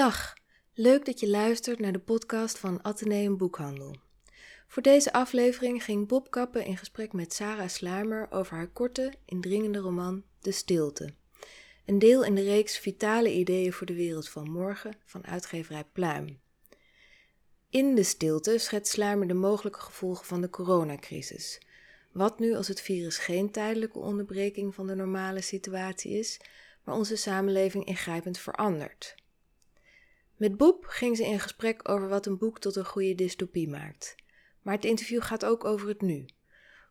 Dag, leuk dat je luistert naar de podcast van Atheneum Boekhandel. Voor deze aflevering ging Bob Kappen in gesprek met Sarah Sluimer over haar korte, indringende roman De Stilte. Een deel in de reeks Vitale Ideeën voor de Wereld van Morgen van uitgeverij Pluim. In De Stilte schetst Sluimer de mogelijke gevolgen van de coronacrisis. Wat nu als het virus geen tijdelijke onderbreking van de normale situatie is, maar onze samenleving ingrijpend verandert? Met Bob ging ze in gesprek over wat een boek tot een goede dystopie maakt. Maar het interview gaat ook over het nu.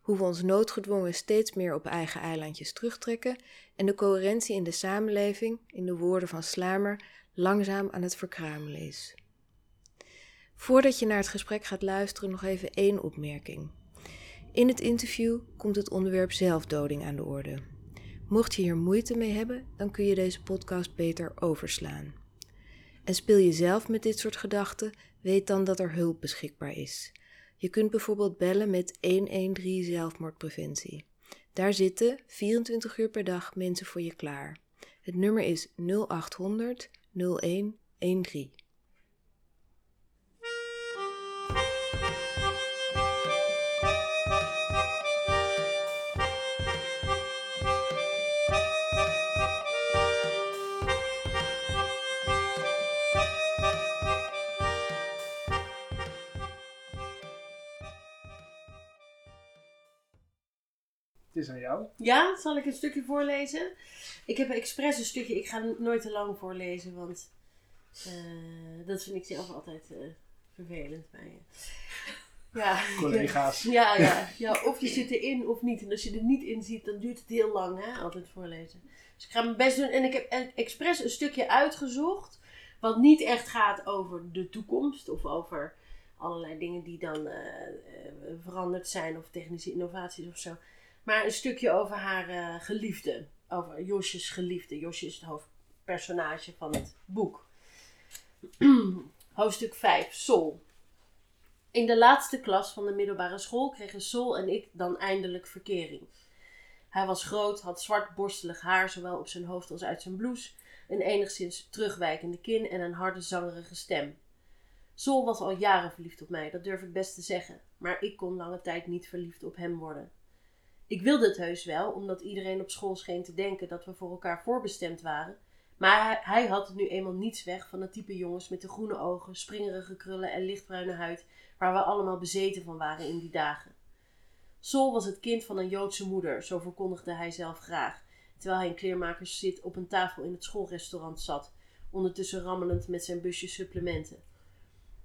Hoe we ons noodgedwongen steeds meer op eigen eilandjes terugtrekken en de coherentie in de samenleving, in de woorden van Slamer, langzaam aan het verkruimelen is. Voordat je naar het gesprek gaat luisteren, nog even één opmerking. In het interview komt het onderwerp zelfdoding aan de orde. Mocht je hier moeite mee hebben, dan kun je deze podcast beter overslaan. En speel je zelf met dit soort gedachten, weet dan dat er hulp beschikbaar is. Je kunt bijvoorbeeld bellen met 113 zelfmoordpreventie. Daar zitten 24 uur per dag mensen voor je klaar. Het nummer is 0800 0113. Is aan jou. Ja, zal ik een stukje voorlezen? Ik heb expres een stukje, ik ga nooit te lang voorlezen, want uh, dat vind ik zelf altijd uh, vervelend bij je. Ja, collega's. Ja, ja, ja, of je zit erin of niet. En als je er niet in ziet, dan duurt het heel lang, hè, altijd voorlezen. Dus ik ga mijn best doen. En ik heb expres een stukje uitgezocht, wat niet echt gaat over de toekomst of over allerlei dingen die dan uh, veranderd zijn of technische innovaties of zo. Maar een stukje over haar uh, geliefde. Over Josjes geliefde. Josje is het hoofdpersonage van het boek. Hoofdstuk 5, Sol. In de laatste klas van de middelbare school kregen Sol en ik dan eindelijk verkering. Hij was groot, had zwart borstelig haar, zowel op zijn hoofd als uit zijn blouse, een enigszins terugwijkende kin en een harde zangerige stem. Sol was al jaren verliefd op mij, dat durf ik best te zeggen, maar ik kon lange tijd niet verliefd op hem worden. Ik wilde het heus wel, omdat iedereen op school scheen te denken dat we voor elkaar voorbestemd waren. Maar hij, had het nu eenmaal niets weg van het type jongens met de groene ogen, springerige krullen en lichtbruine huid, waar we allemaal bezeten van waren in die dagen. Sol was het kind van een Joodse moeder, zo verkondigde hij zelf graag, terwijl hij in kleermakerszit op een tafel in het schoolrestaurant zat, ondertussen rammelend met zijn busje supplementen.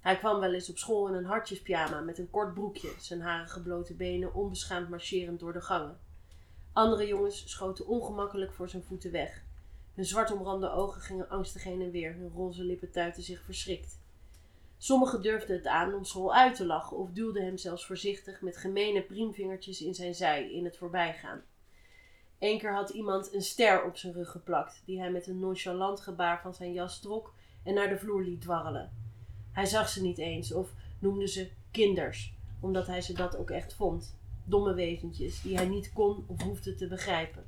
Hij kwam wel eens op school in een hartjespyjama met een kort broekje, zijn harige blote benen onbeschaamd marcherend door de gangen. Andere jongens schoten ongemakkelijk voor zijn voeten weg. Hun zwart omrande ogen gingen angstig heen en weer, hun roze lippen tuiten zich verschrikt. Sommigen durfden het aan om school uit te lachen of duwden hem zelfs voorzichtig met gemene priemvingertjes in zijn zij in het voorbijgaan. Eén keer had iemand een ster op zijn rug geplakt, die hij met een nonchalant gebaar van zijn jas trok en naar de vloer liet dwarrelen. Hij zag ze niet eens of noemde ze kinders, omdat hij ze dat ook echt vond. Domme wezentjes die hij niet kon of hoefde te begrijpen.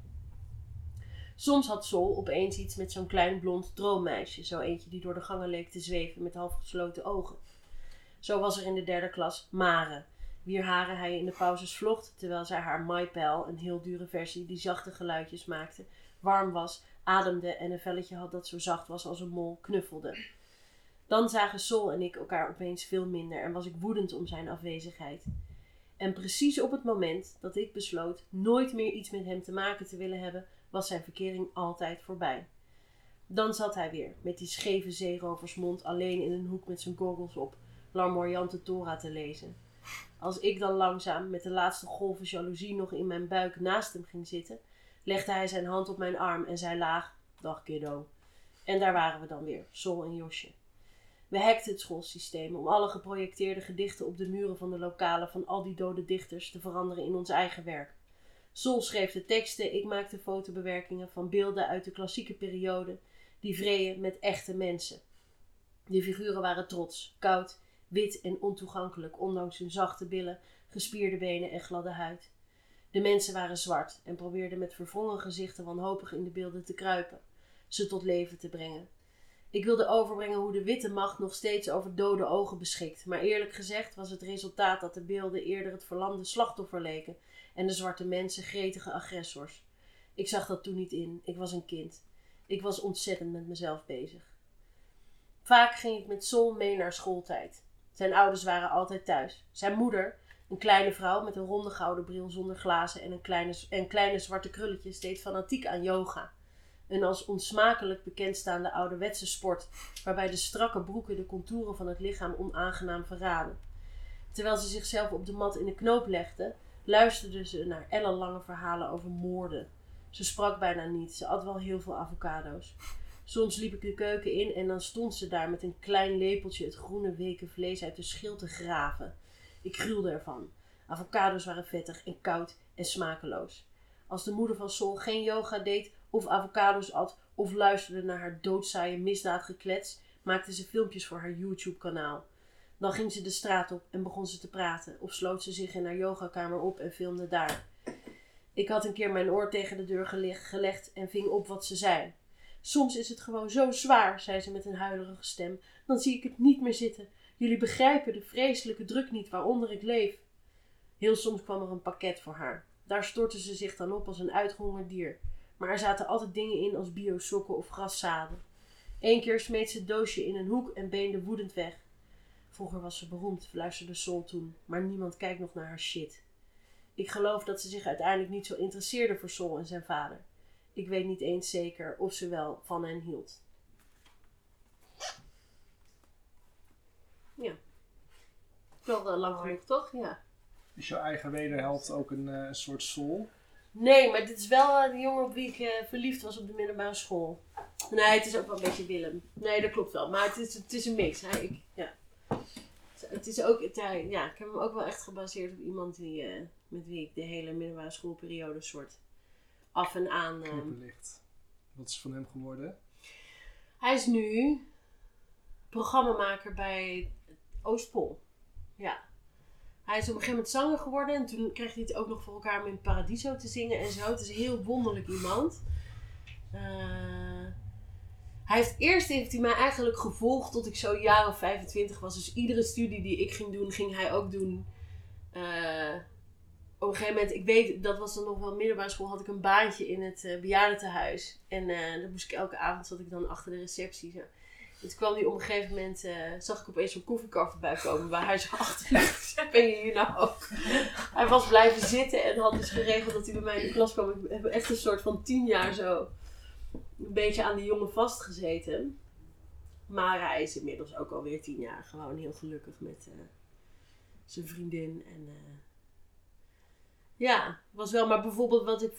Soms had Sol opeens iets met zo'n klein blond droommeisje, zo eentje die door de gangen leek te zweven met half gesloten ogen. Zo was er in de derde klas Mare, wier haren hij in de pauzes vlocht, terwijl zij haar MyPal, een heel dure versie die zachte geluidjes maakte, warm was, ademde en een velletje had dat zo zacht was als een mol, knuffelde. Dan zagen Sol en ik elkaar opeens veel minder en was ik woedend om zijn afwezigheid. En precies op het moment dat ik besloot nooit meer iets met hem te maken te willen hebben, was zijn verkering altijd voorbij. Dan zat hij weer, met die scheve zeeroversmond alleen in een hoek met zijn goggles op, larmoyante Torah te lezen. Als ik dan langzaam met de laatste golven jaloezie nog in mijn buik naast hem ging zitten, legde hij zijn hand op mijn arm en zei laag: Dag kiddo. En daar waren we dan weer, Sol en Josje. We hackten het schoolsysteem om alle geprojecteerde gedichten op de muren van de lokalen van al die dode dichters te veranderen in ons eigen werk. Sol schreef de teksten, ik maakte fotobewerkingen van beelden uit de klassieke periode, die vreeën met echte mensen. De figuren waren trots, koud, wit en ontoegankelijk, ondanks hun zachte billen, gespierde benen en gladde huid. De mensen waren zwart en probeerden met verwrongen gezichten wanhopig in de beelden te kruipen, ze tot leven te brengen. Ik wilde overbrengen hoe de witte macht nog steeds over dode ogen beschikt. Maar eerlijk gezegd was het resultaat dat de beelden eerder het verlamde slachtoffer leken en de zwarte mensen gretige agressors. Ik zag dat toen niet in. Ik was een kind. Ik was ontzettend met mezelf bezig. Vaak ging ik met Sol mee naar schooltijd. Zijn ouders waren altijd thuis. Zijn moeder, een kleine vrouw met een ronde gouden bril zonder glazen en, een kleine, en kleine zwarte krulletjes, deed fanatiek aan yoga. Een als onsmakelijk bekendstaande ouderwetse sport, waarbij de strakke broeken de contouren van het lichaam onaangenaam verraden. Terwijl ze zichzelf op de mat in de knoop legde, luisterde ze naar ellenlange verhalen over moorden. Ze sprak bijna niet, ze at wel heel veel avocado's. Soms liep ik de keuken in en dan stond ze daar met een klein lepeltje het groene weken vlees uit de schil te graven. Ik gruwde ervan. Avocado's waren vettig en koud en smakeloos. Als de moeder van Sol geen yoga deed, of avocado's at, of luisterde naar haar doodzaaie misdaadgeklets, maakte ze filmpjes voor haar YouTube-kanaal. Dan ging ze de straat op en begon ze te praten, of sloot ze zich in haar yogakamer op en filmde daar. Ik had een keer mijn oor tegen de deur gelegd en ving op wat ze zei. Soms is het gewoon zo zwaar, zei ze met een huilerige stem. Dan zie ik het niet meer zitten. Jullie begrijpen de vreselijke druk niet waaronder ik leef. Heel soms kwam er een pakket voor haar. Daar stortte ze zich dan op als een uitgehongerd dier. Maar er zaten altijd dingen in als biosokken of graszaden. Eén keer smeet ze het doosje in een hoek en beende woedend weg. Vroeger was ze beroemd, fluisterde Sol toen, maar niemand kijkt nog naar haar shit. Ik geloof dat ze zich uiteindelijk niet zo interesseerde voor Sol en zijn vader. Ik weet niet eens zeker of ze wel van hen hield. Ja. Wel uh, lang genoeg, toch? Ja. Is jouw eigen wederhelft ook een uh, soort soul? Nee, maar dit is wel uh, de jongen op wie ik uh, verliefd was op de middelbare school. Nee, het is ook wel een beetje Willem. Nee, dat klopt wel. Maar het is, het is een mix. Hij, ik, ja. Het is ook, het, ja, ik heb hem ook wel echt gebaseerd op iemand die, uh, met wie ik de hele middelbare schoolperiode soort af en aan. Knipperlicht. Wat is van hem geworden? Hij is nu programmamaker bij Oostpol. Ja. Hij is op een gegeven moment zanger geworden en toen kreeg hij het ook nog voor elkaar om in Paradiso te zingen en zo. Het is een heel wonderlijk iemand. Uh, hij heeft eerst heeft hij mij eigenlijk gevolgd tot ik zo jaar of 25 was. Dus iedere studie die ik ging doen, ging hij ook doen. Uh, op een gegeven moment, ik weet, dat was dan nog wel middelbare school, had ik een baantje in het uh, bejaardentehuis. En uh, dan moest ik elke avond, zat ik dan achter de receptie. Zo. Toen kwam hij op een gegeven moment, uh, zag ik opeens zo'n koffiekar voorbij komen waar hij zo achter. Ben je hier nou ook? Hij was blijven zitten en had dus geregeld dat hij bij mij in de klas kwam. Ik heb echt een soort van tien jaar zo een beetje aan die jongen vastgezeten. Maar hij is inmiddels ook alweer tien jaar gewoon heel gelukkig met uh, zijn vriendin. En uh, ja, was wel, maar bijvoorbeeld wat ik,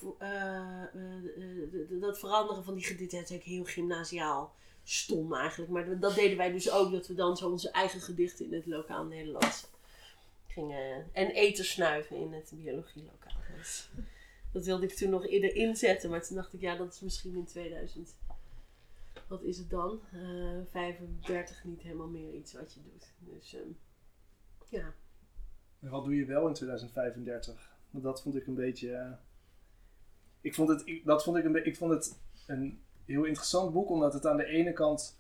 dat veranderen van die gedichten, is heel gymnasiaal stom eigenlijk. Maar dat deden wij dus ook, dat we dan zo onze eigen gedichten in het lokaal Nederlands gingen. En eten snuiven in het biologielokaal. Dus dat wilde ik toen nog eerder inzetten, maar toen dacht ik, ja, dat is misschien in 2000. Wat is het dan? Uh, 35 niet helemaal meer iets wat je doet. Dus um, ja. Wat doe je wel in 2035? Want dat vond ik een beetje. Uh, ik vond het, dat vond ik, een, ik vond het een heel interessant boek, omdat het aan de ene kant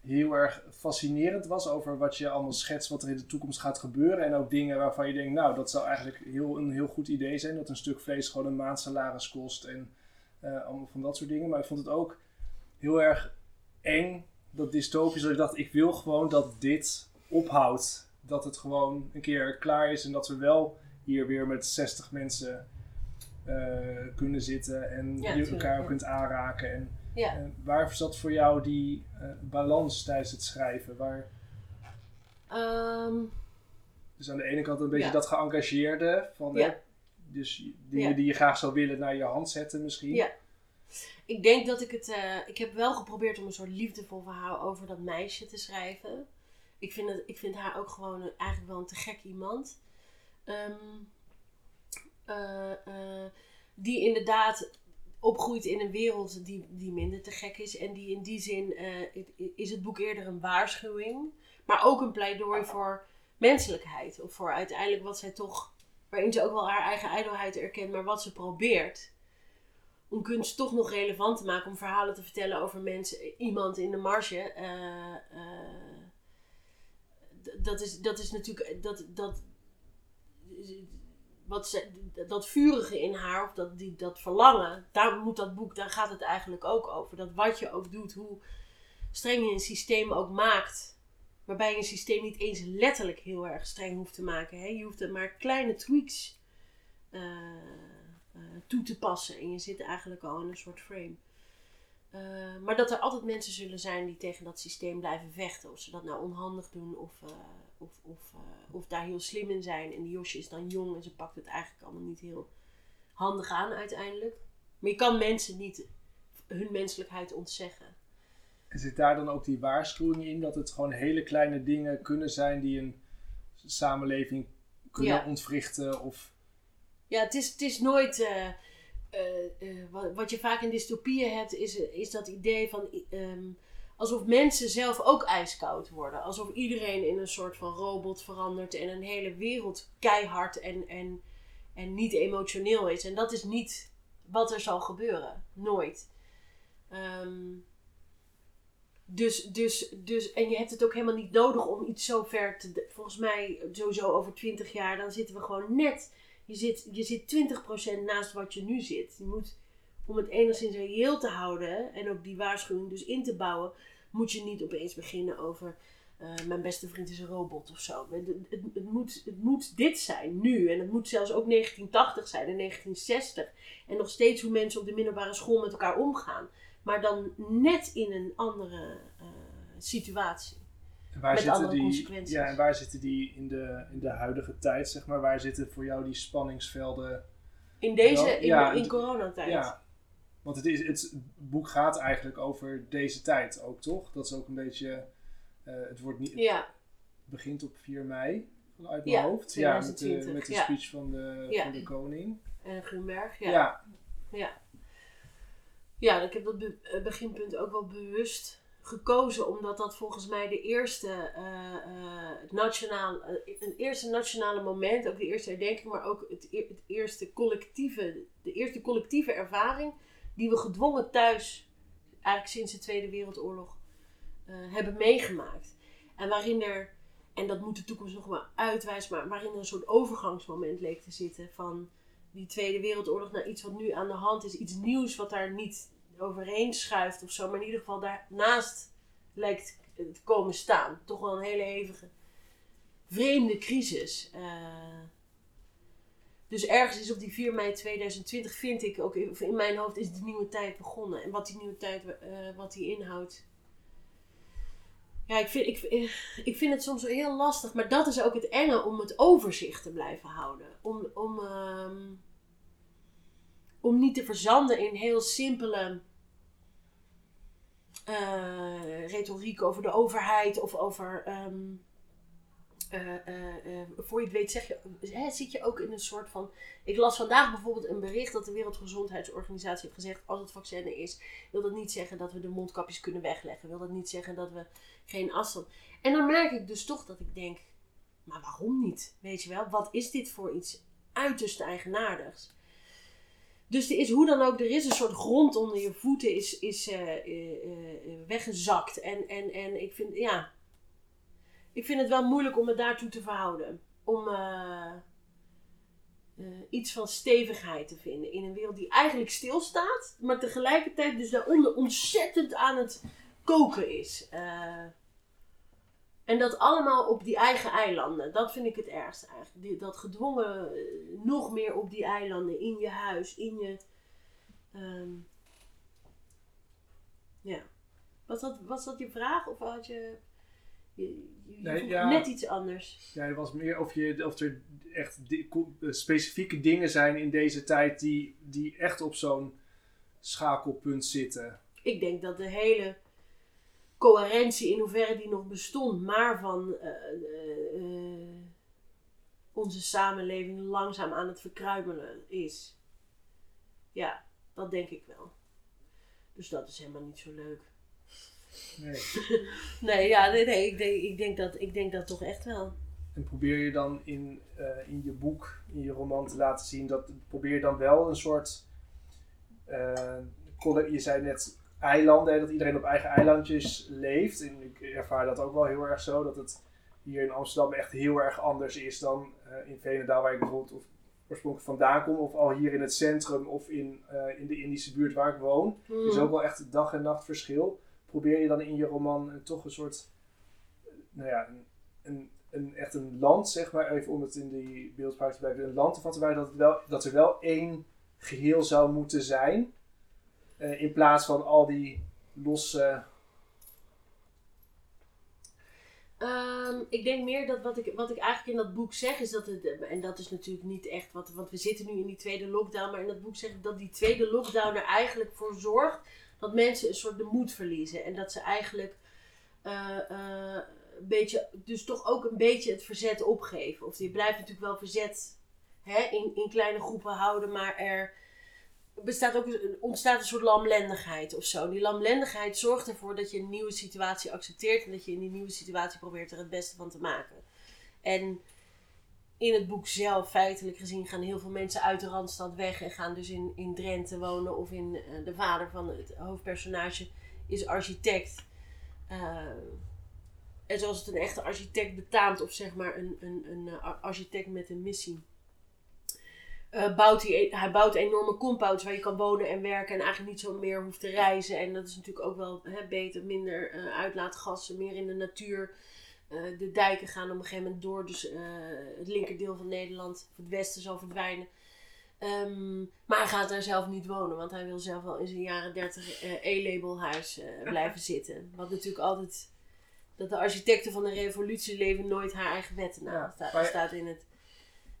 heel erg fascinerend was over wat je allemaal schetst, wat er in de toekomst gaat gebeuren. En ook dingen waarvan je denkt, nou, dat zou eigenlijk heel, een heel goed idee zijn. Dat een stuk vlees gewoon een maandsalaris kost en uh, allemaal van dat soort dingen. Maar ik vond het ook heel erg eng, dat dystopisch, dat ik dacht, ik wil gewoon dat dit ophoudt. Dat het gewoon een keer klaar is en dat we wel hier weer met 60 mensen kunnen zitten en ja, je elkaar ook kunt aanraken. En, uh, waar zat voor jou die uh, balans tijdens het schrijven? Waar... Um, dus aan de ene kant een beetje dat geëngageerde, van dus dingen die je graag zou willen naar je hand zetten misschien. Ja. Ik denk dat ik het, ik heb wel geprobeerd om een soort liefdevol verhaal over dat meisje te schrijven. Ik vind, het, ik vind haar ook gewoon een, eigenlijk wel een te gek iemand. Um, uh, die inderdaad opgroeit in een wereld die, die minder te gek is. En die in die zin uh, is het boek eerder een waarschuwing. Maar ook een pleidooi voor menselijkheid. Of voor uiteindelijk wat zij toch. Waarin ze ook wel haar eigen ijdelheid erkent, maar wat ze probeert. om kunst toch nog relevant te maken, om verhalen te vertellen over mensen, iemand in de marge. eh, eh, dat, is, dat is natuurlijk. Dat, dat, wat ze, dat vurige in haar, of dat, die, dat verlangen, daar moet dat boek, daar gaat het eigenlijk ook over. Dat wat je ook doet, hoe streng je een systeem ook maakt, waarbij je een systeem niet eens letterlijk heel erg streng hoeft te maken. Hè? Je hoeft er maar kleine tweaks eh, eh, toe te passen en je zit eigenlijk al in een soort frame. Eh, maar dat er altijd mensen zullen zijn die tegen dat systeem blijven vechten. Of ze dat nou onhandig doen of, of, of, eh, of daar heel slim in zijn. En die Josje is dan jong en ze pakt het eigenlijk allemaal niet heel handig aan uiteindelijk. Maar je kan mensen niet hun menselijkheid ontzeggen. En zit daar dan ook die waarschuwing in dat het gewoon hele kleine dingen kunnen zijn die een samenleving kunnen Ja. ontwrichten? Of Ja, het is, het is nooit. eh, eh, wat, wat je vaak in dystopieën hebt, is, is dat idee van. ehm, alsof mensen zelf ook ijskoud worden. Alsof iedereen in een soort van robot verandert en een hele wereld keihard en, en, en niet emotioneel is. En dat is niet wat er zal gebeuren. Nooit. Ehm, dus, dus, dus, en je hebt het ook helemaal niet nodig om iets zo ver te. Volgens mij, sowieso over 20 jaar, dan zitten we gewoon net je zit, je zit 20% naast wat je nu zit. Je moet, om het enigszins reëel te houden en ook die waarschuwing dus in te bouwen, moet je niet opeens beginnen over eh, mijn beste vriend is een robot of zo. Het, het, het moet, het moet dit zijn, nu. En het moet zelfs ook 1980 zijn en 1960. En nog steeds hoe mensen op de middelbare school met elkaar omgaan. Maar dan net in een andere eh, situatie. en waar Met zitten andere die? consequenties. Ja, en waar zitten die in de, in de huidige tijd, zeg maar? Waar zitten voor jou die spanningsvelden? In deze, in, ja, in coronatijd. Ja, want het, is, het boek gaat eigenlijk over deze tijd ook, toch? Dat is ook een beetje. eh, het wordt niet, het ja. begint op 4 mei uit mijn Ja, hoofd. Ja, met de, 2020, met de ja. speech van de, van de koning. En Grunberg, Ja. ja. Ja. Ja, ik heb dat be- eh, beginpunt ook wel bewust gekozen, omdat dat volgens mij de eerste, het nationaal, eh, het eerste nationale moment, ook de eerste herdenking, maar ook het, e- het eerste collectieve, de eerste collectieve ervaring die we gedwongen thuis, eigenlijk sinds de Tweede Wereldoorlog, eh, hebben meegemaakt. En waarin er, en dat moet de toekomst nog maar uitwijzen, maar waarin er een soort overgangsmoment leek te zitten van die Tweede Wereldoorlog naar iets wat nu aan de hand is. Iets nieuws wat daar niet overheen schuift of zo. Maar in ieder geval daarnaast lijkt te komen staan. Toch wel een hele hevige, vreemde crisis. Eh, dus ergens is op die 4 mei 2020 vind ik ook in, mijn hoofd is de nieuwe tijd begonnen. En wat die nieuwe tijd eh, wat die inhoudt. Ja, ik vind, ik, eh, ik vind het soms heel lastig, maar dat is ook het enge om het overzicht te blijven houden. Om, om, ehm, om niet te verzanden in heel simpele eh, retoriek over de overheid of over. ehm, eh, voor je het weet, zeg je, hè, zit je ook in een soort van. Ik las vandaag bijvoorbeeld een bericht dat de Wereldgezondheidsorganisatie heeft gezegd: als het vaccin is, wil dat niet zeggen dat we de mondkapjes kunnen wegleggen. Wil dat niet zeggen dat we geen afstand. En dan merk ik dus toch dat ik denk: maar waarom niet? Weet je wel, wat is dit voor iets uiterst eigenaardigs? Dus er is hoe dan ook, er is een soort grond onder je voeten is, is weggezakt. En, en, en ik vind, ja, ik vind het wel moeilijk om me daartoe te verhouden. Om eh, eh, iets van stevigheid te vinden in een wereld die eigenlijk stilstaat, maar tegelijkertijd dus daaronder ontzettend aan het koken is. Eh, en dat allemaal op die eigen eilanden. Dat vind ik het ergste eigenlijk. Dat gedwongen nog meer op die eilanden, in je huis, in je. ehm, ja. Was dat, was dat je vraag of had je. Je, Nee, ja. net iets anders. Ja, het was meer of, je, of er echt di- eh, specifieke dingen zijn in deze tijd die, die echt op zo'n schakelpunt zitten. Ik denk dat de hele coherentie, in hoeverre die nog bestond, maar van eh, eh, onze samenleving langzaam aan het verkruimelen is. Ja, dat denk ik wel. Dus dat is helemaal niet zo leuk. Nee. Nee, ja, nee, nee ik, denk, ik, denk dat, ik denk dat toch echt wel. En probeer je dan in, eh, in je boek, in je roman te laten zien, dat probeer je dan wel een soort eh, je zei net eilanden, hè, dat iedereen op eigen eilandjes leeft. En ik ervaar dat ook wel heel erg zo, dat het hier in Amsterdam echt heel erg anders is dan eh, in Veenendaal, waar ik bijvoorbeeld of oorspronkelijk vandaan kom, of al hier in het centrum of in, in de Indische buurt waar ik woon. Er is ook wel echt een dag en nacht verschil. Probeer je dan in je roman eh, toch een soort, eh, nou ja, een, een, een, echt een land, zeg maar, even om het in die beeldspraak te blijven, een land te vatten waar dat, het wel, dat er wel één geheel zou moeten zijn. eh, in plaats van al die losse. Ehm, ik denk meer dat wat ik, wat ik eigenlijk in dat boek zeg is dat het, en dat is natuurlijk niet echt wat, want we zitten nu in die tweede lockdown, maar in dat boek zeg ik dat die tweede lockdown er eigenlijk voor zorgt dat mensen een soort de moed verliezen en dat ze eigenlijk eh, eh, een beetje, dus toch ook een beetje het verzet opgeven. Of je blijft natuurlijk wel verzet hè, in, in kleine groepen houden, maar er bestaat ook, ontstaat een soort lamlendigheid of zo. Die lamlendigheid zorgt ervoor dat je een nieuwe situatie accepteert en dat je in die nieuwe situatie probeert er het beste van te maken. En in het boek zelf, feitelijk gezien, gaan heel veel mensen uit de Randstad weg en gaan dus in, in Drenthe wonen. Of in eh, de vader van het hoofdpersonage is architect. Eh, en zoals het een echte architect betaamt, of zeg maar een, een, een eh, ar- architect met een missie. eh, bouwt hij, hij bouwt enorme compounds waar je kan wonen en werken en eigenlijk niet zo meer hoeft te reizen. En dat is natuurlijk ook wel hè, beter, minder uitlaatgassen, meer in de natuur. Eh, de dijken gaan op een gegeven moment door, dus eh, het linkerdeel van Nederland, of het westen, zal verdwijnen. Ehm, maar hij gaat daar zelf niet wonen, want hij wil zelf wel in zijn jaren 30 eh, E-labelhuis eh, blijven zitten. Wat natuurlijk altijd, dat de architecten van de revolutie leven nooit haar eigen wetten na. Ja, Sta- maar- staat in het.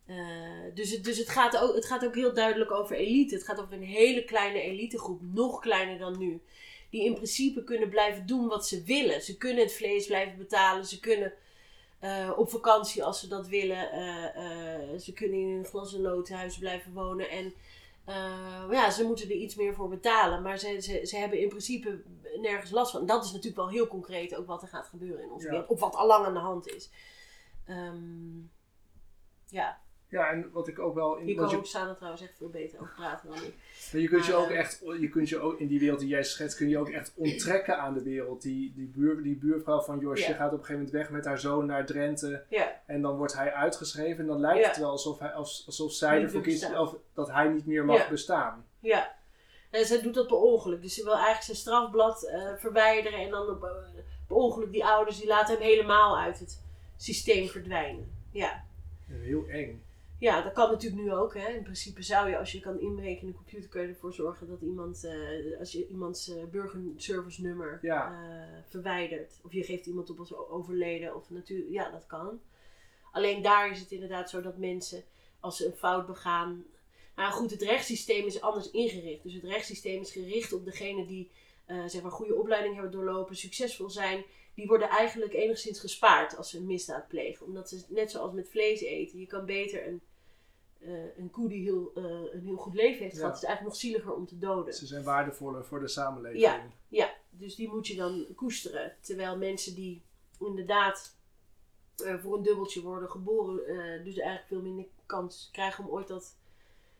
Eh, dus het, dus het, gaat ook, het gaat ook heel duidelijk over elite. Het gaat over een hele kleine elitegroep, nog kleiner dan nu. Die in principe kunnen blijven doen wat ze willen. Ze kunnen het vlees blijven betalen. Ze kunnen eh, op vakantie als ze dat willen. eh, eh, ze kunnen in een glas- en loodhuis blijven wonen. En ja, ze moeten er iets meer voor betalen. Maar ze, ze, ze hebben in principe nergens last van. En dat is natuurlijk wel heel concreet ook wat er gaat gebeuren in onze Ja. wereld. Of wat al lang aan de hand is. Ehm, ja, Ja, en wat ik ook wel. In, kan je, ook Sana trouwens echt veel beter over praten dan ik. maar je kunt je ook eh, echt. Je kunt je ook in die wereld die jij schetst, kun je ook echt onttrekken aan de wereld. Die, die, buur, die buurvrouw van Josje Ja. gaat op een gegeven moment weg met haar zoon naar Drenthe. Ja, En dan wordt hij uitgeschreven. En dan lijkt het wel alsof, hij, als- alsof zij Niet ervoor kiest of dat hij niet meer mag bestaan. ja. En zij doet dat per ongeluk. Dus ze wil eigenlijk zijn strafblad eh, verwijderen. En dan op, eh, per ongeluk die ouders, die laten hem helemaal uit het systeem verdwijnen. Ja. Heel eng. Ja, dat kan natuurlijk nu ook. Hè. In principe zou je, als je kan inbreken in de computer, kun je ervoor zorgen dat iemand, eh, als je iemands eh burgerservice nummer Ja. eh, verwijdert. Of je geeft iemand op als overleden. Of natuurlijk, ja, dat kan. Alleen daar is het inderdaad zo dat mensen, als ze een fout begaan. Nou goed, het rechtssysteem is anders ingericht. Dus het rechtssysteem is gericht op degene die eh zeg maar goede opleiding hebben doorlopen, succesvol zijn. Die worden eigenlijk enigszins gespaard als ze een misdaad plegen. Omdat ze, net zoals met vlees eten, je kan beter een, eh, een koe die heel, eh, een heel goed leven heeft Ja. gehad, is eigenlijk nog zieliger om te doden. Ze zijn waardevoller voor de samenleving. Ja. Ja, dus die moet je dan koesteren. Terwijl mensen die inderdaad voor een dubbeltje worden geboren, dus eigenlijk veel minder kans krijgen om ooit dat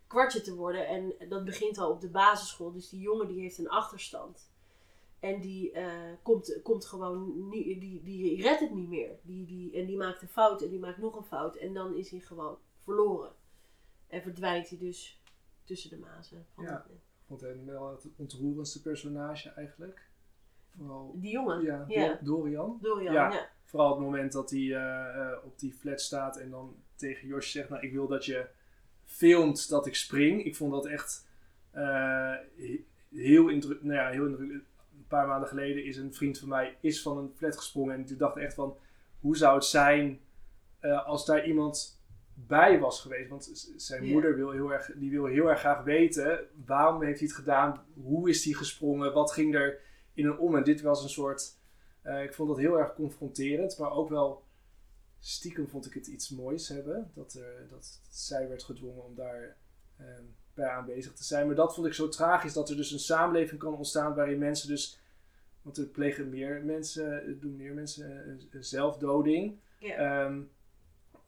kwartje te worden. En dat begint al op de basisschool. Dus die jongen die heeft een achterstand. En die, eh, komt, komt gewoon niet, die, die redt het niet meer. Die, die, en die maakt een fout en die maakt nog een fout. En dan is hij gewoon verloren. En verdwijnt hij dus tussen de mazen. Van Ja. het- Ik vond hem wel het ontroerendste personage eigenlijk. Vooral die jongen. ja, Ja. Do- Dorian. Dorian, Ja. ja. Vooral het moment dat hij eh, eh, op die flat staat en dan tegen Josje zegt: Nou, ik wil dat je filmt dat ik spring. Ik vond dat echt he- heel indruk. Nou ja, heel indruk. Een paar maanden geleden is een vriend van mij is van een flat gesprongen. En toen dacht echt van: hoe zou het zijn eh, als daar iemand bij was geweest? Want zijn moeder wil heel, erg, die wil heel erg graag weten: waarom heeft hij het gedaan? Hoe is hij gesprongen? Wat ging er in en om? En dit was een soort. eh, ik vond dat heel erg confronterend, maar ook wel stiekem vond ik het iets moois hebben. Dat, er, dat zij werd gedwongen om daar eh, bij aanwezig te zijn. Maar dat vond ik zo tragisch, dat er dus een samenleving kan ontstaan waarin mensen dus... Want er plegen meer mensen, doen meer mensen zelfdoding. Ehm,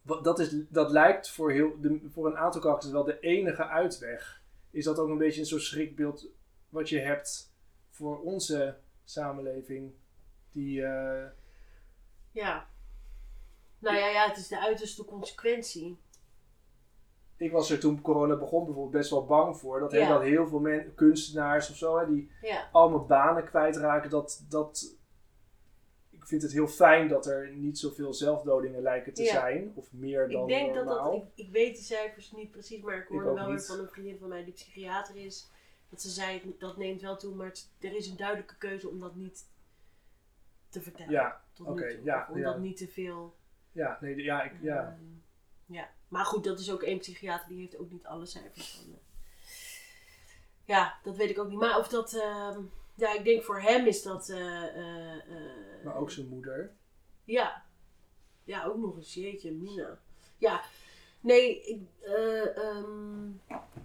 dat, is, dat lijkt voor, heel, de, voor een aantal karakters wel de enige uitweg. is dat ook een beetje een soort schrikbeeld wat je hebt voor onze samenleving. Die, eh, Ja. Nou ja, ja, het is de uiterste consequentie. Ik was er toen corona begon bijvoorbeeld best wel bang voor. Dat, Ja. dat heel veel men, kunstenaars of zo, die Ja. allemaal banen kwijtraken. Dat, dat, ik vind het heel fijn dat er niet zoveel zelfdodingen lijken te Ja. zijn. Of meer dan Ik denk dat normaal. dat, ik, ik weet de cijfers niet precies, maar ik hoorde wel weer van een vriendin van mij die psychiater is. Dat ze zei, dat neemt wel toe, maar het- er is een duidelijke keuze om dat niet te vertellen. Ja, tot oké, nu toe. ja, om ja. dat niet te veel... ja, nee, ja, ik, ja. ehm, ja. Maar goed, dat is ook één psychiater, die heeft ook niet alle cijfers van. eh. Ja, dat weet ik ook niet. Maar of dat... ehm, ja, ik denk voor hem is dat... eh, eh, maar ook zijn moeder. ja. Ja, ook nog eens. Jeetje, Mina. Ja. Nee, ik, eh, ehm,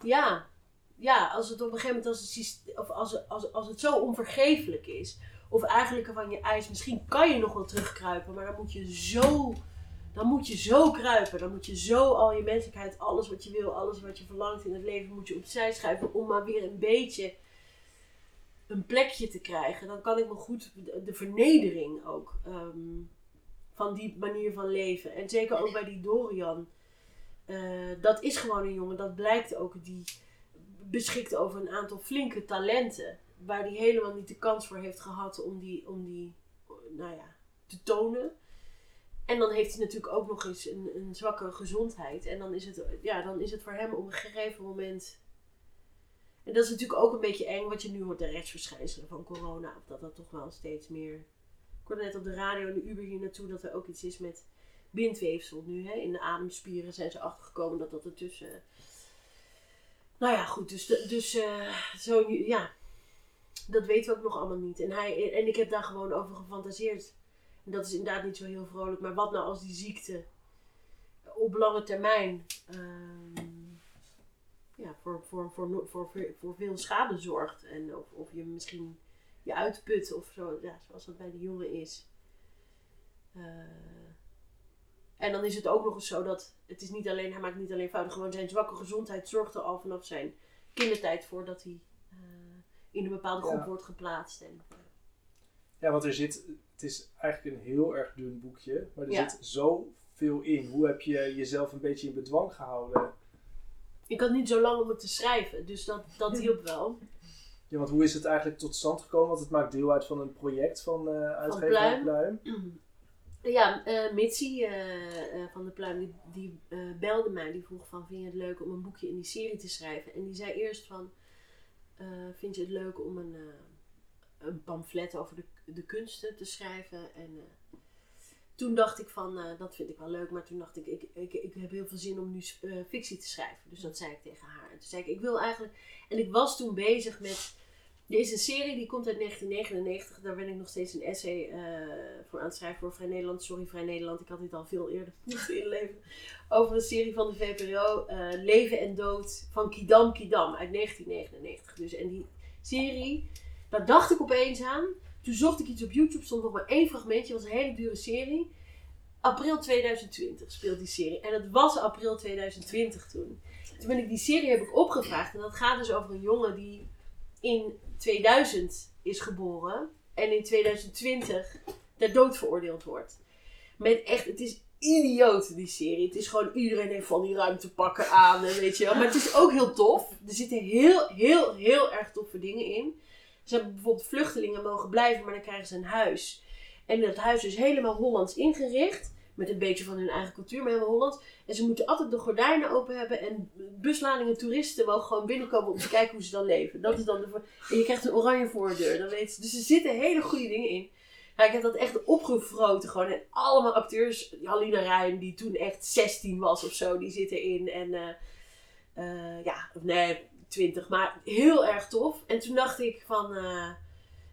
ja. Ja, als het op een gegeven moment als het, of als, als, als het zo onvergeeflijk is. Of eigenlijk van je eis, misschien kan je nog wel terugkruipen, maar dan moet je zo, dan moet je zo kruipen. Dan moet je zo al je menselijkheid, alles wat je wil, alles wat je verlangt in het leven, moet je opzij schuiven om maar weer een beetje een plekje te krijgen. Dan kan ik me goed de, de vernedering ook ehm, van die manier van leven. En zeker ook bij die Dorian. Eh, dat is gewoon een jongen, dat blijkt ook, die beschikt over een aantal flinke talenten. Waar hij helemaal niet de kans voor heeft gehad om die, om die nou ja, te tonen. En dan heeft hij natuurlijk ook nog eens een, een zwakke gezondheid. En dan is, het, ja, dan is het voor hem op een gegeven moment. En dat is natuurlijk ook een beetje eng wat je nu hoort, de rechtsverschijnselen van corona. Of dat dat toch wel steeds meer. Ik hoorde net op de radio in de Uber hier naartoe dat er ook iets is met bindweefsel nu. Hè? In de ademspieren zijn ze achtergekomen dat dat ertussen. Nou ja, goed. Dus, dus eh, zo, ja. Dat weten we ook nog allemaal niet. En, hij, en ik heb daar gewoon over gefantaseerd. En dat is inderdaad niet zo heel vrolijk. Maar wat nou als die ziekte op lange termijn ehm, ja, voor, voor, voor, voor, voor, veel schade zorgt. En of, of je misschien je uitput of zo. Ja, zoals dat bij de jongen is. Eh, en dan is het ook nog eens zo dat het is niet alleen, hij maakt niet alleen fouten, gewoon zijn zwakke gezondheid zorgt er al vanaf zijn kindertijd voor dat hij eh, in een bepaalde groep Ja. wordt geplaatst. En, eh, Ja, want er zit, het is eigenlijk een heel erg dun boekje, maar er Ja. zit zoveel in. Hoe heb je jezelf een beetje in bedwang gehouden? ik had niet zo lang om het te schrijven, dus dat, dat hielp wel. Ja, want hoe is het eigenlijk tot stand gekomen? Want het maakt deel uit van een project van eh uitgever Pluim. Pluim. Ja, eh Mitsi eh, van de Pluim, die, die belde mij. Die vroeg van, vind je het leuk om een boekje in die serie te schrijven? En die zei eerst van, vind je het leuk om een, een pamflet over de, de kunsten te schrijven? En eh, toen dacht ik van, eh, dat vind ik wel leuk. Maar toen dacht ik, ik, ik, heb heel veel zin om nu eh, fictie te schrijven. Dus dat zei ik tegen haar. En toen zei ik, ik wil eigenlijk... En ik was toen bezig met... Er is een serie die komt uit 1999. Daar ben ik nog steeds een essay voor aan het schrijven voor Vrij Nederland. Sorry Vrij Nederland, ik had dit al veel eerder moeten inleveren. Over een serie van de VPRO. Leven en Dood van Kidam Kidam uit 1999. Dus, en die serie, daar dacht ik opeens aan. Toen zocht ik iets op YouTube, stond nog maar één fragmentje. Was een hele dure serie. April 2020 speelt die serie. En het was april 2020 toen. Toen ben ik die serie heb ik opgevraagd. En dat gaat dus over een jongen die in 2000 is geboren. En in 2020 ter dood veroordeeld wordt. Met echt, het is idioot die serie. Het is gewoon, iedereen heeft van die ruimtepakken aan. En weet je wel. Maar het is ook heel tof. Er zitten heel, heel, heel erg toffe dingen in. Ze hebben bijvoorbeeld vluchtelingen mogen blijven, maar dan krijgen ze een huis. En dat huis is helemaal Hollands ingericht. Met een beetje van hun eigen cultuur, maar helemaal Hollands. En ze moeten altijd de gordijnen open hebben. En busladingen toeristen mogen gewoon binnenkomen om te kijken hoe ze dan leven. Dat is dan de En je krijgt een oranje voordeur. Dan weet ze. Dus er zitten hele goede dingen in. Ja, ik heb dat echt opgevroten gewoon. En allemaal acteurs. Halina Rijn, die toen echt 16 was of zo, die zitten in. En eh, eh, ja, nee, 20. Maar heel erg tof. En toen dacht ik van... eh,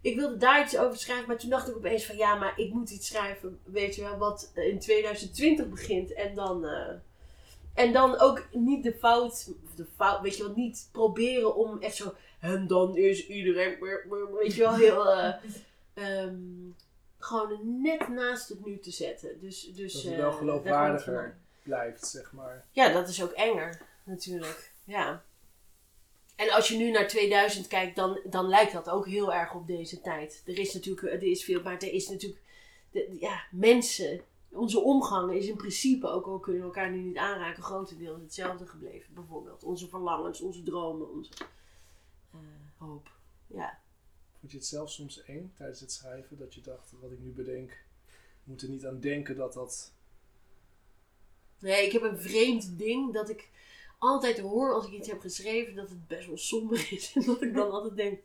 ik wilde daar iets over schrijven, maar toen dacht ik opeens van ja, maar ik moet iets schrijven, weet je wel, wat in 2020 begint. En dan, eh, en dan ook niet de fout, de fout, weet je wel, niet proberen om echt zo, en dan is iedereen, weet je wel, heel, eh, ehm, gewoon net naast het nu te zetten. Dus, dus, Dat het wel geloofwaardiger blijft, zeg maar. ja, dat is ook enger, natuurlijk. Ja. En als je nu naar 2000 kijkt, dan, dan lijkt dat ook heel erg op deze tijd. Er is natuurlijk, er is veel, maar er is natuurlijk, de, ja, mensen, onze omgang is in principe, ook al kunnen we elkaar nu niet aanraken, grotendeels hetzelfde gebleven. Bijvoorbeeld onze verlangens, onze dromen, onze eh, hoop. Ja. Vond je het zelf soms eng tijdens het schrijven? Dat je dacht, wat ik nu bedenk, moet er niet aan denken dat dat... Nee, ik heb een vreemd ding dat ik altijd hoor als ik iets heb geschreven dat het best wel somber is. En dat ik dan altijd denk,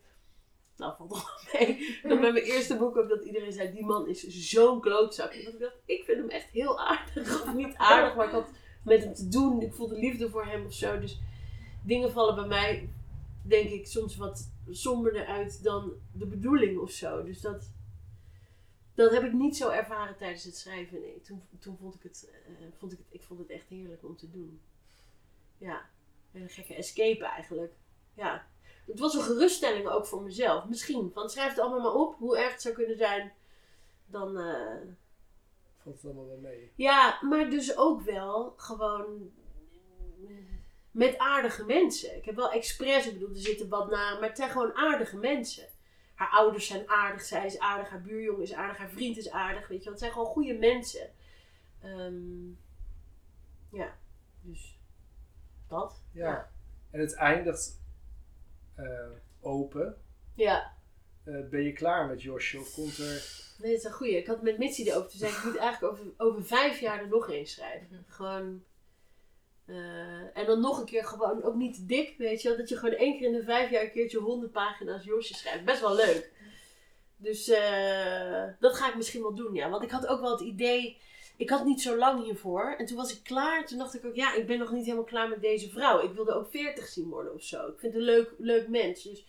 nou valt toch mee. Dat bij mijn eerste boek ook dat iedereen zei, die man is zo'n klootzak. En dat ik dacht, ik vind hem echt heel aardig. Of niet aardig, maar ik had met hem te doen. Ik voelde liefde voor hem of zo. Dus dingen vallen bij mij, denk ik, soms wat somberder uit dan de bedoeling of zo. Dus dat, dat heb ik niet zo ervaren tijdens het schrijven. Nee, toen, toen vond ik het, eh, vond ik het, ik vond het echt heerlijk om te doen. Ja, een gekke escape eigenlijk. Ja. Het was een geruststelling ook voor mezelf. Misschien, van schrijf het allemaal maar op, hoe erg het zou kunnen zijn. Dan, eh, Valt het allemaal wel mee? ja, maar dus ook wel gewoon met aardige mensen. Ik heb wel expres, ik bedoel, er zitten wat na, maar het zijn gewoon aardige mensen. Haar ouders zijn aardig, zij is aardig, haar buurjongen is aardig, haar vriend is aardig, weet je wel. Het zijn gewoon goede mensen. Ehm, ja, dus dat. Ja. En het eindigt eh, open. Ja, Eh, ben je klaar met Josje of komt er... nee, dat is een goeie. Ik had met Mitsi erover te zeggen, ik moet eigenlijk over, over vijf jaar er nog eens schrijven. Gewoon... eh, en dan nog een keer gewoon, ook niet te dik, weet je wel. Dat je gewoon één keer in de vijf jaar een keertje honderd pagina's Josje schrijft. Best wel leuk. Dus eh, dat ga ik misschien wel doen, ja. Want ik had ook wel het idee, ik had niet zo lang hiervoor. En toen was ik klaar. Toen dacht ik ook, ja, ik ben nog niet helemaal klaar met deze vrouw. Ik wilde ook veertig zien worden of zo. Ik vind het een leuk, leuk mens. Dus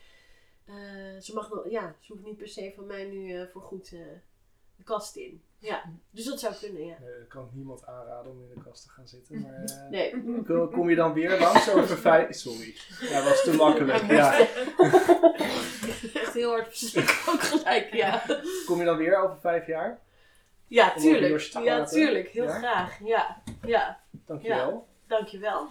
eh, ze mag nog, ja, ze hoeft niet per se van mij nu eh, voor goed eh, de kast in. Ja, dus dat zou kunnen, ja. Nee, dat kan ik niemand aanraden om in de kast te gaan zitten. Maar Nee. kom- je dan weer langs over vijf... Sorry, dat was te makkelijk. Ja. Echt heel hard ook gelijk, ja. Kom je dan weer over vijf jaar? Ja, tuurlijk. Ja, tuurlijk. Heel Ja? graag. Ja, ja. Dankjewel. Dankjewel.